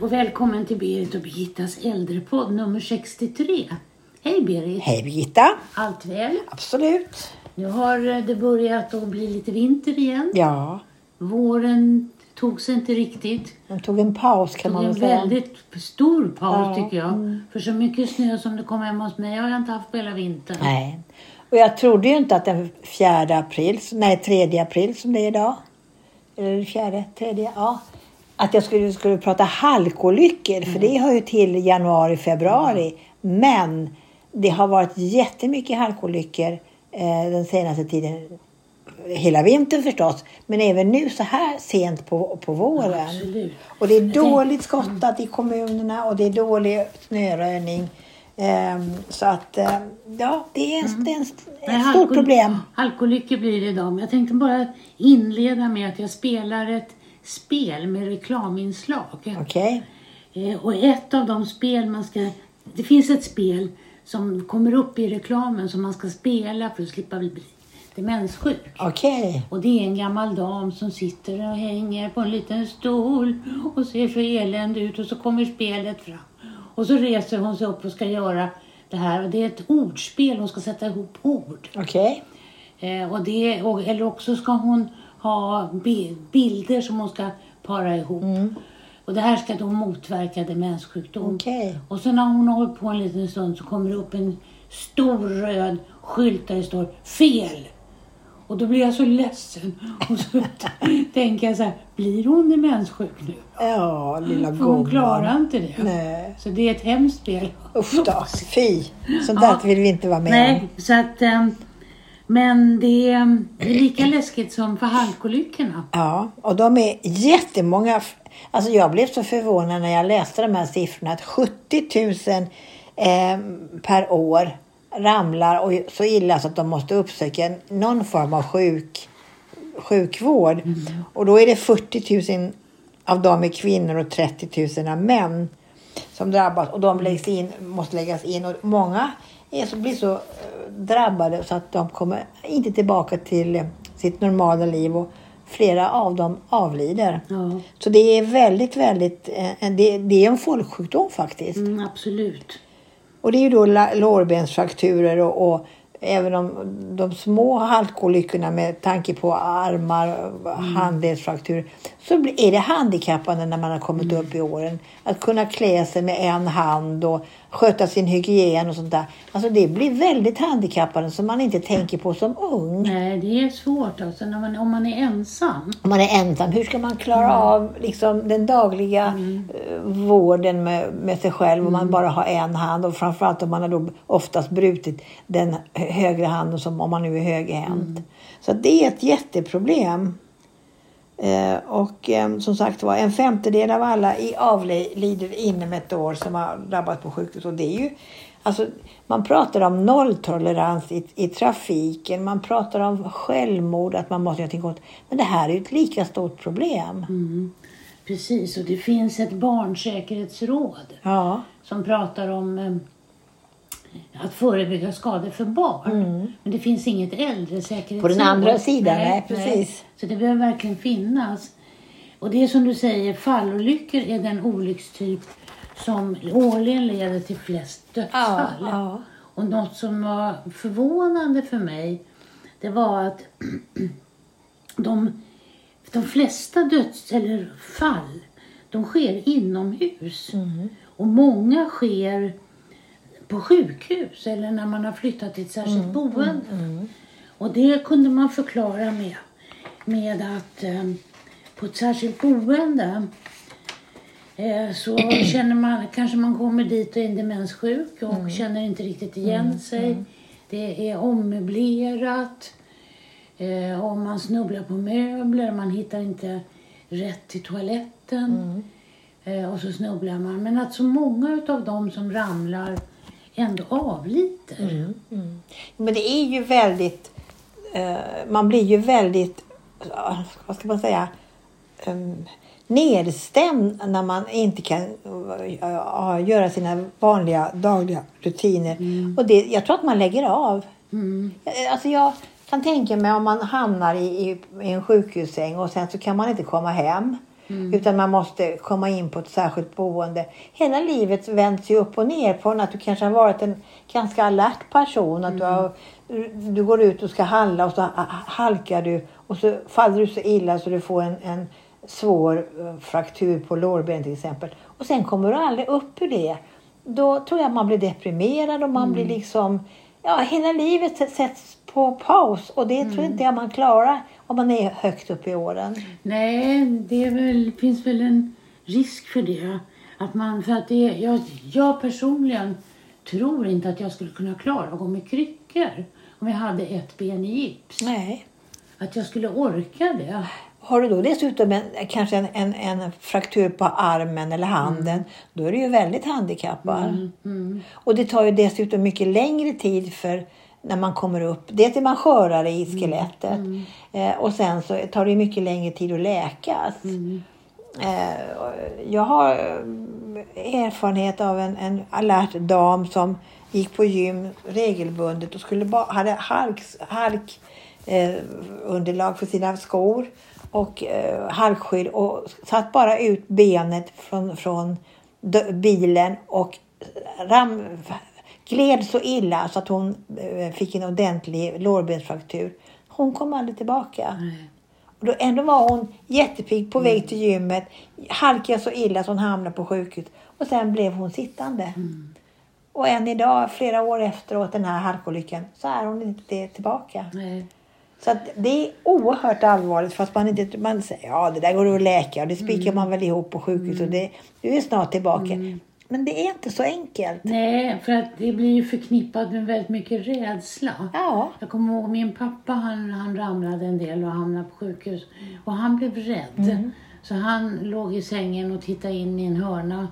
och välkommen till Berit och Birgittas äldrepodd nummer 63. Hej Berit! Hej Birgitta! Allt väl? Absolut. Nu har eh, det börjat att bli lite vinter igen. Ja, Våren tog sig inte riktigt. den tog en paus kan tog man en väl säga. väldigt stor paus Ja, tycker jag. För så mycket snö som det kom hemma hos mig har jag inte haft på hela vintern. Nej. Och jag trodde ju inte att den 4 april, nej 3 april som det är idag. Eller det fjärde, tredje, ja. Att jag skulle, skulle prata halkolyckor, för det hör ju till januari, februari. Men det har varit jättemycket halkolyckor eh, den senaste tiden. Hela vintern förstås, men även nu så här sent på, på våren. Absolut. Och det är dåligt skottat i kommunerna och det är dålig snöröjning. Ehm, så att, eh, ja, det är, det är en, Nej, ett stort problem. Halkolyckor blir det idag. Men jag tänkte bara inleda med att jag spelar ett spel med reklaminslag. Okej? Eh, Och ett av de spel man ska... Det finns ett spel som kommer upp i reklamen som man ska spela för att slippa bli demenssjuk. Okej. Och det är en gammal dam som sitter och hänger på en liten stol och ser så eländig ut och så kommer spelet fram. Och så reser hon sig upp och ska göra det här och det är ett ordspel, hon ska sätta ihop ord. Okej. Eh, och det, och, eller också ska hon ha bi- bilder som hon ska para ihop. Och det här ska då motverka demenssjukdom. Okej. Och sen när hon har hållit på en liten stund så kommer det upp en stor röd skylt där det står fel. Och då blir jag så ledsen. Och så tänker jag så här, blir hon demenssjuk nu? Ja, lilla För hon gumman. klarar inte det. Nej. Så det är ett hemskt spel. Usch då. Fy. Sånt där Ja. vill vi inte vara med Nej, om. så att... ehm, Men det är, det är lika läskigt som för halkolyckorna. Ja, och de är jättemånga. Alltså jag blev så förvånad när jag läste de här siffrorna att 70 000 eh, per år ramlar och så illa så att de måste uppsöka någon form av sjuk, sjukvård. Och då är det 40 000 av dem är kvinnor och 30 000 är män som drabbas och de läggs in, måste läggas in. Och många är så, blir så eh, drabbade så att de kommer inte tillbaka till sitt normala liv och flera av dem avlider. Ja, Så det är väldigt, väldigt, eh, det, det är en folksjukdom faktiskt. mm, absolut. Och det är ju då lårbensfrakturer och, och även de, de små halkolyckorna med tanke på armar, handledsfrakturer. Så är det handikappande när man har kommit upp i åren. Att kunna klä sig med en hand och sköta sin hygien och sånt där. Alltså det blir väldigt handikappande som man inte tänker på som ung. Nej, det är svårt alltså när man, om man är ensam. Om man är ensam, hur ska man klara av liksom, den dagliga eh, vården med, med sig själv om man bara har en hand och framförallt om man har då oftast brutit den hö- högra handen som om man nu är högerhänt. Så att det är ett jätteproblem. Eh, och eh, som sagt var, en femtedel av alla i avlider inom ett år som har drabbats på sjukhus. Och det är ju, alltså, man pratar om nolltolerans i, i trafiken, man pratar om självmord, att man måste göra någonting åt. Men det här är ju ett lika stort problem. Mm. Precis, och det finns ett barnsäkerhetsråd Ja, som pratar om eh, att förebygga skador för barn. Men det finns inget äldresäkerhetsråd. Mm. På den andra sidan, nej, precis. Så det behöver verkligen finnas. Och det är som du säger, fallolyckor är den olyckstyp som årligen leder till flest dödsfall. Ja, ja. Och något som var förvånande för mig, det var att de, de flesta döds eller fall, de sker inomhus. Och många sker på sjukhus eller när man har flyttat till ett särskilt boende. Och det kunde man förklara med, med att eh, på ett särskilt boende eh, så känner man, kanske man kommer dit och är demenssjuk och känner inte riktigt igen sig. Det är ommöblerat. Eh, och man snubblar på möbler, man hittar inte rätt till toaletten. Eh, och så snubblar man. Men att så många av dem som ramlar ändå avlider. men det är ju väldigt, eh, man blir ju väldigt, eh, vad ska man säga, um, nedstämd när man inte kan eh, göra sina vanliga dagliga rutiner. Och det, jag tror att man lägger av. Mm. Alltså jag kan tänka mig om man hamnar i, i, i en sjukhussäng och sen så kan man inte komma hem. Utan man måste komma in på ett särskilt boende. Hela livet vänds ju upp och ner från att du kanske har varit en ganska alert person. Att du, har, du går ut och ska handla och så halkar du och så faller du så illa så du får en, en svår eh, fraktur på lårbenet till exempel. Och sen kommer du aldrig upp ur det. Då tror jag man blir deprimerad och man blir liksom... Ja, hela livet sätts på paus och det tror inte jag man klarar om man är högt upp i åren. Nej, det är väl, finns väl en risk för det. Att man, för att det, jag, jag personligen tror inte att jag skulle kunna klara att gå med kryckor om jag hade ett ben i gips. Nej. Att jag skulle orka det. Har du då dessutom en, kanske en, en, en fraktur på armen eller handen, då är du ju väldigt handikappad. Och det tar ju dessutom mycket längre tid för när man kommer upp. Dels är man skörare i skelettet eh, och sen så tar det mycket längre tid att läkas. Eh, jag har eh, erfarenhet av en, en alert dam som gick på gym regelbundet och skulle ba, hade halk, halk eh, underlag för sina skor och eh, halkskydd och satt bara ut benet från, från bilen och ram, gled så illa så att hon eh, fick en ordentlig lårbensfraktur. Hon kom aldrig tillbaka. Och då ändå var hon jättepigg på väg till gymmet. Halkade så illa så hon hamnade på sjukhus. Och sen blev hon sittande. Och än idag, flera år efteråt den här halkolyckan, så är hon inte tillbaka. Nej. Så det är oerhört allvarligt fast man inte man säger ja det där går att läka och det spikar man väl ihop på sjukhus och det, du är snart tillbaka. Men det är inte så enkelt. Nej, för att det blir ju förknippat med väldigt mycket rädsla. Ja. Jag kommer ihåg min pappa, han, han ramlade en del och hamnade på sjukhus. Och han blev rädd. Så han låg i sängen och tittade in i en hörna.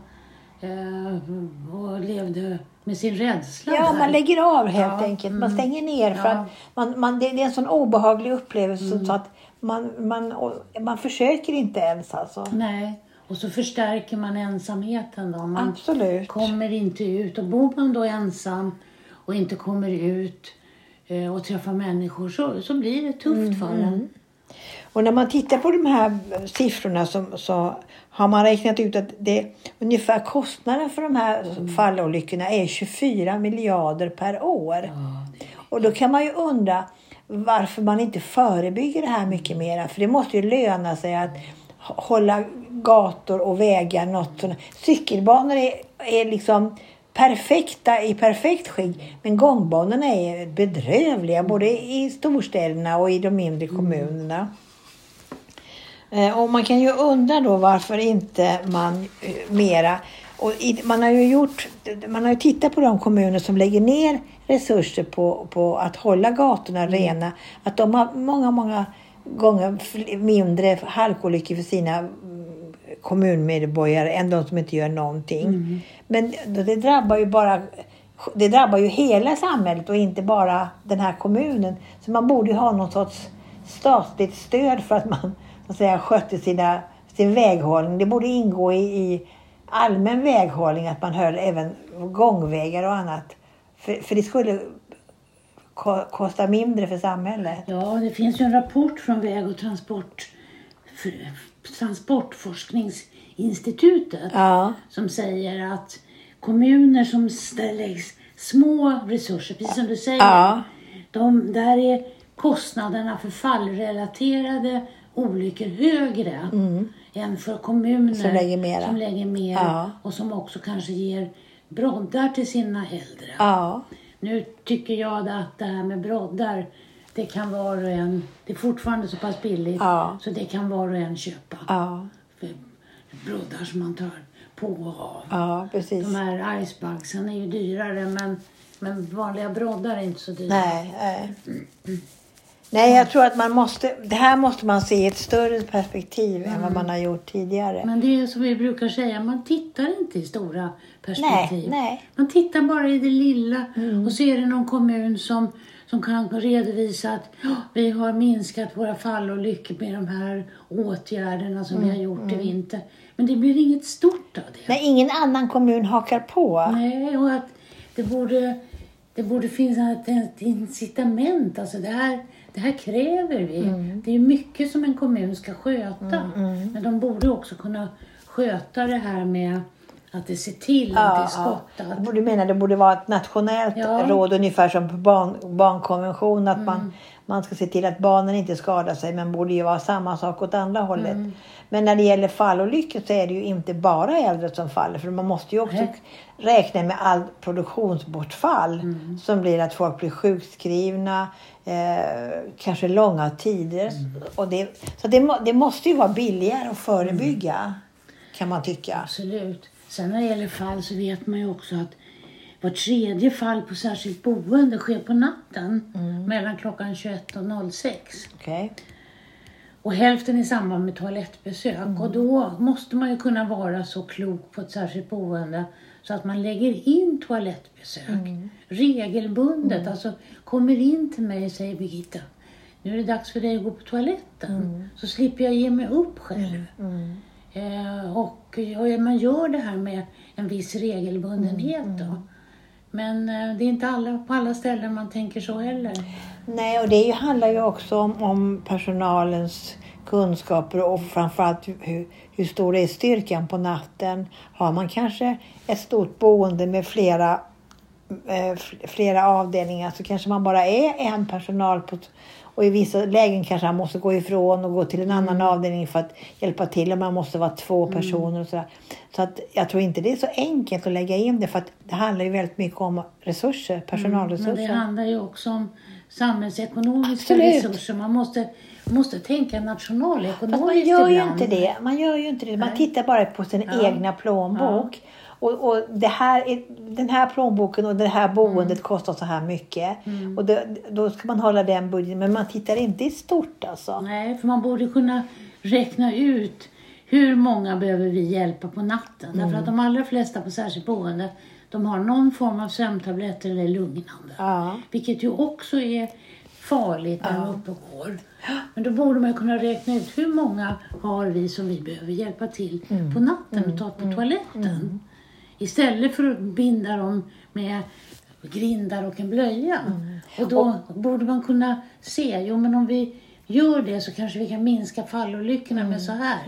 Eh, och levde med sin rädsla Ja, där. man lägger av helt Ja, enkelt. Man mm. stänger ner för Ja. att man, man, det, det är en sån obehaglig upplevelse så att man, man, man försöker inte ens alltså. Nej. Och så förstärker man ensamheten då. Man Absolut. kommer inte ut. Och bor man då ensam och inte kommer ut eh, och träffar människor så, så blir det tufft för en. Och när man tittar på de här siffrorna som, så har man räknat ut att det ungefär kostnaden för de här fallolyckorna är 24 miljarder per år. Och då kan man ju undra varför man inte förebygger det här mycket mer. För det måste ju löna sig att hålla gator och vägar något sånt. Cykelbanor är, är liksom perfekta i perfekt skick. Men gångbanorna är bedrövliga både i storstäderna och i de mindre kommunerna. Eh, Och man kan ju undra då varför inte man eh, mera... Och man, har ju gjort, man har ju tittat på de kommuner som lägger ner resurser på, på att hålla gatorna rena. Att de har många, många gånger mindre halkolyckor för sina mm, kommunmedborgare än de som inte gör någonting. Men det drabbar ju bara det drabbar ju hela samhället och inte bara den här kommunen. Så man borde ju ha någon sorts statligt stöd för att man så att säga, skötte sina, sin väghållning. Det borde ingå i, i allmän väghållning att man höll även gångvägar och annat. För, för det skulle ko- kosta mindre för samhället. Ja, det finns ju en rapport från Väg och transport, för- Transportforskningsinstitutet Ja. som säger att kommuner som ställer små resurser, precis som du säger, Ja. de, där är kostnaderna för fallrelaterade olyckor högre än för kommuner Mm. Som lägger mera. som lägger mer Ja. och som också kanske ger broddar till sina äldre. Ja. Nu tycker jag att det här med broddar, det kan var och en, det är fortfarande så pass billigt Ja. så det kan var och en köpa. Ja. För broddar som man tar på och av. Ja, precis. De här icebugsen är ju dyrare men, men vanliga broddar är inte så dyra. Nej, nej. Nej, jag tror att man måste, det här måste man se i ett större perspektiv än vad man har gjort tidigare. Men det är som vi brukar säga, man tittar inte i stora perspektiv. Nej, nej. Man tittar bara i det lilla och så är det någon kommun som, som kan redovisa att "Ja, vi har minskat våra fallolyckor med de här åtgärderna som vi har gjort i vinter. Men det blir inget stort av det. Nej, ingen annan kommun hakar på. Nej, och att det borde, det borde finnas ett, ett incitament. Alltså det, här, det här kräver vi. Mm. Det är mycket som en kommun ska sköta. Men de borde också kunna sköta det här med att det ser till att det är skottat. Du menar det borde vara ett nationellt Ja. råd ungefär som på barn, barnkonventionen att Mm. man, man ska se till att barnen inte skadar sig men borde ju vara samma sak åt andra hållet. Mm. Men när det gäller fallolyckor så är det ju inte bara äldre som faller för man måste ju också Nej. räkna med all produktionsbortfall Mm. som blir att folk blir sjukskrivna, eh, kanske långa tider. Mm. Och det, så det, det måste ju vara billigare att förebygga kan man tycka. Absolut. Sen när det gäller fall så vet man ju också att var tredje fall på särskilt boende sker på natten mellan klockan 21 och 06. Okej? Och hälften i samband med toalettbesök. Och då måste man ju kunna vara så klok på ett särskilt boende så att man lägger in toalettbesök regelbundet. Alltså kommer in till mig och säger Birgitta, nu är det dags för dig att gå på toaletten. Så slipper jag ge mig upp själv. Eh, och ja, man gör det här med en viss regelbundenhet då. Men eh, det är inte alla, på alla ställen man tänker så heller. Nej, och det ju- handlar ju också om, om personalens kunskaper och framförallt hur, hur stor är styrkan på natten. Har man kanske ett stort boende med flera, eh, flera avdelningar så kanske man bara är en personal på, och i vissa lägen kanske man måste gå ifrån och gå till en annan avdelning för att hjälpa till och man måste vara två personer och sådär. Så att jag tror inte det är så enkelt att lägga in det för att det handlar ju väldigt mycket om resurser, personalresurser. Men det handlar ju också om samhällsekonomiska Absolut. resurser. Man måste, måste tänka Fast nationalekonomiskt man gör ju ibland. inte det. Man gör ju inte det. Man Nej. tittar bara på sin Ja. egna plånbok. Och, och det här är, den här plånboken och det här boendet kostar så här mycket. Och det, då ska man hålla den budgeten. Men man tittar inte i stort alltså. Nej, för man borde kunna räkna ut hur många behöver vi hjälpa på natten. Därför Mm. att de allra flesta på särskilt boende de har någon form av sömntabletter eller lugnande. Ja. Vilket ju också är farligt när de är uppe och går. Men då borde man kunna räkna ut hur många har vi som vi behöver hjälpa till Mm. på natten och ta på toaletten. Istället för att binda dem med grindar och en blöja. Mm. Och då borde man kunna se, jo men om vi gör det så kanske vi kan minska fallolyckorna Mm. med så här.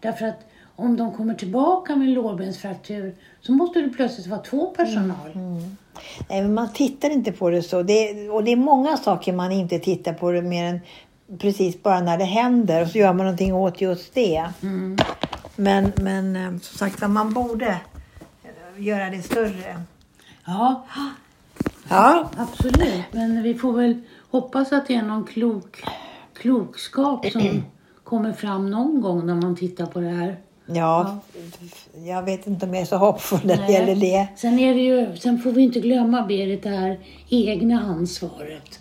Därför att om de kommer tillbaka med en lårbensfraktur så måste det plötsligt vara två personal. Mm. Nej, men man tittar inte på det så. Det, och det är många saker man inte tittar på det mer än precis bara när det händer. Och så gör man någonting åt just det. Mm. Men, men eh, som sagt man borde göra det större. Ja, Ja, absolut. Men vi får väl hoppas att det är någon klok, klokskap som kommer fram någon gång när man tittar på det här. Ja, jag vet inte om jag är så hoppfull när det gäller det. Sen, är det ju, sen får vi inte glömma, Berit, det här egna ansvaret.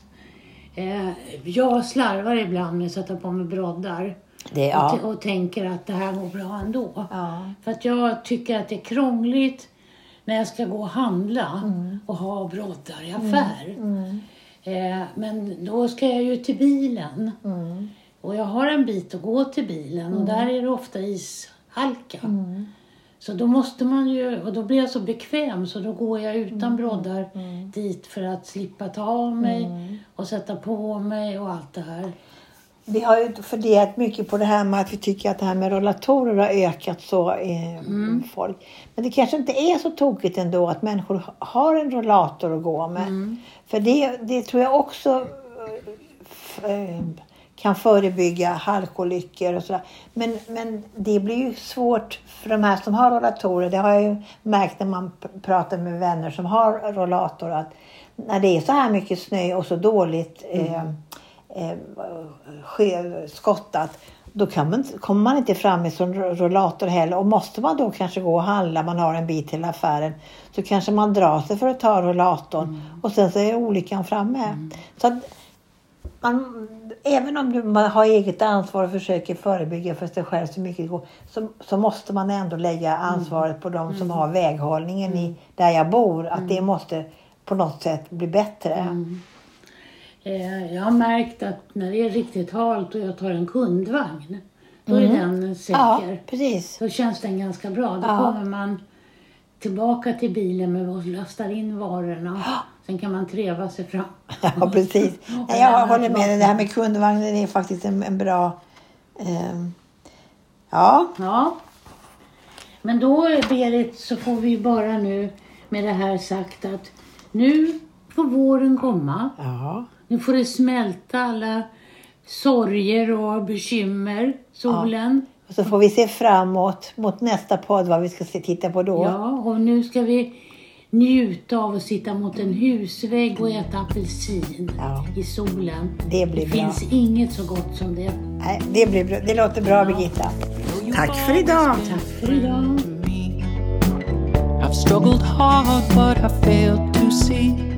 Eh, jag slarvar ibland med att sätta på mig broddar. det Och, ja. t- och tänker att det här går bra ändå. Ja. För att jag tycker att det är krångligt när jag ska gå och handla Mm. och ha broddar i affär. Eh, men då ska jag ju till bilen. Mm. Och jag har en bit att gå till bilen och där är det ofta ishalka. Mm. Så då måste man ju, och då blir jag så bekväm så då går jag utan Mm. broddar dit för att slippa ta av mig och sätta på mig och allt det här. Vi har ju funderat mycket på det här med att vi tycker att det här med rollatorer har ökat så i folk. Men det kanske inte är så tokigt ändå att människor har en rollator att gå med. För det, det tror jag också eh, eh, kan förebygga halkolyckor och sådär. Men, men det blir ju svårt för de här som har rollatorer. Det har jag ju märkt när man pratar med vänner som har rollator. Att när det är så här mycket snö och så dåligt eh, eh, skottat. Då kan man, kommer man inte fram med sån rollator heller. Och måste man då kanske gå och handla, man har en bit till affären. Så kanske man drar sig för att ta rollatorn. Och sen så är olyckan framme. Så att man, även om du- man har eget ansvar och försöker förebygga för sig själv så mycket det går. Så, så måste man ändå lägga ansvaret på de som har väghållningen i, där jag bor. Att det måste på något sätt bli bättre. Eh, jag har märkt att när det är riktigt halt och jag tar en kundvagn, då är den säker. Ja, precis. Då känns den ganska bra. Då Ja. kommer man tillbaka till bilen med och lastar in varorna. Sen kan man treva sig fram. Ja, precis. Nej, jag håller med dig. Det här med kundvagnen är faktiskt en, en bra... ehm, ja, Ja. Men då Berit så får vi bara nu med det här sagt att nu får våren komma. ja, Nu får det smälta alla sorger och bekymmer, solen. och så får vi se framåt mot nästa podd vad vi ska se, titta på då. Ja, och nu ska vi njuta av att sitta mot en husvägg och äta apelsin Ja. i solen. Det blir det bra. finns inget så gott som det. Nej, det, blir bra. det låter bra Birgitta. Tack för idag. Tack för idag. I've struggled hard, but I failed to see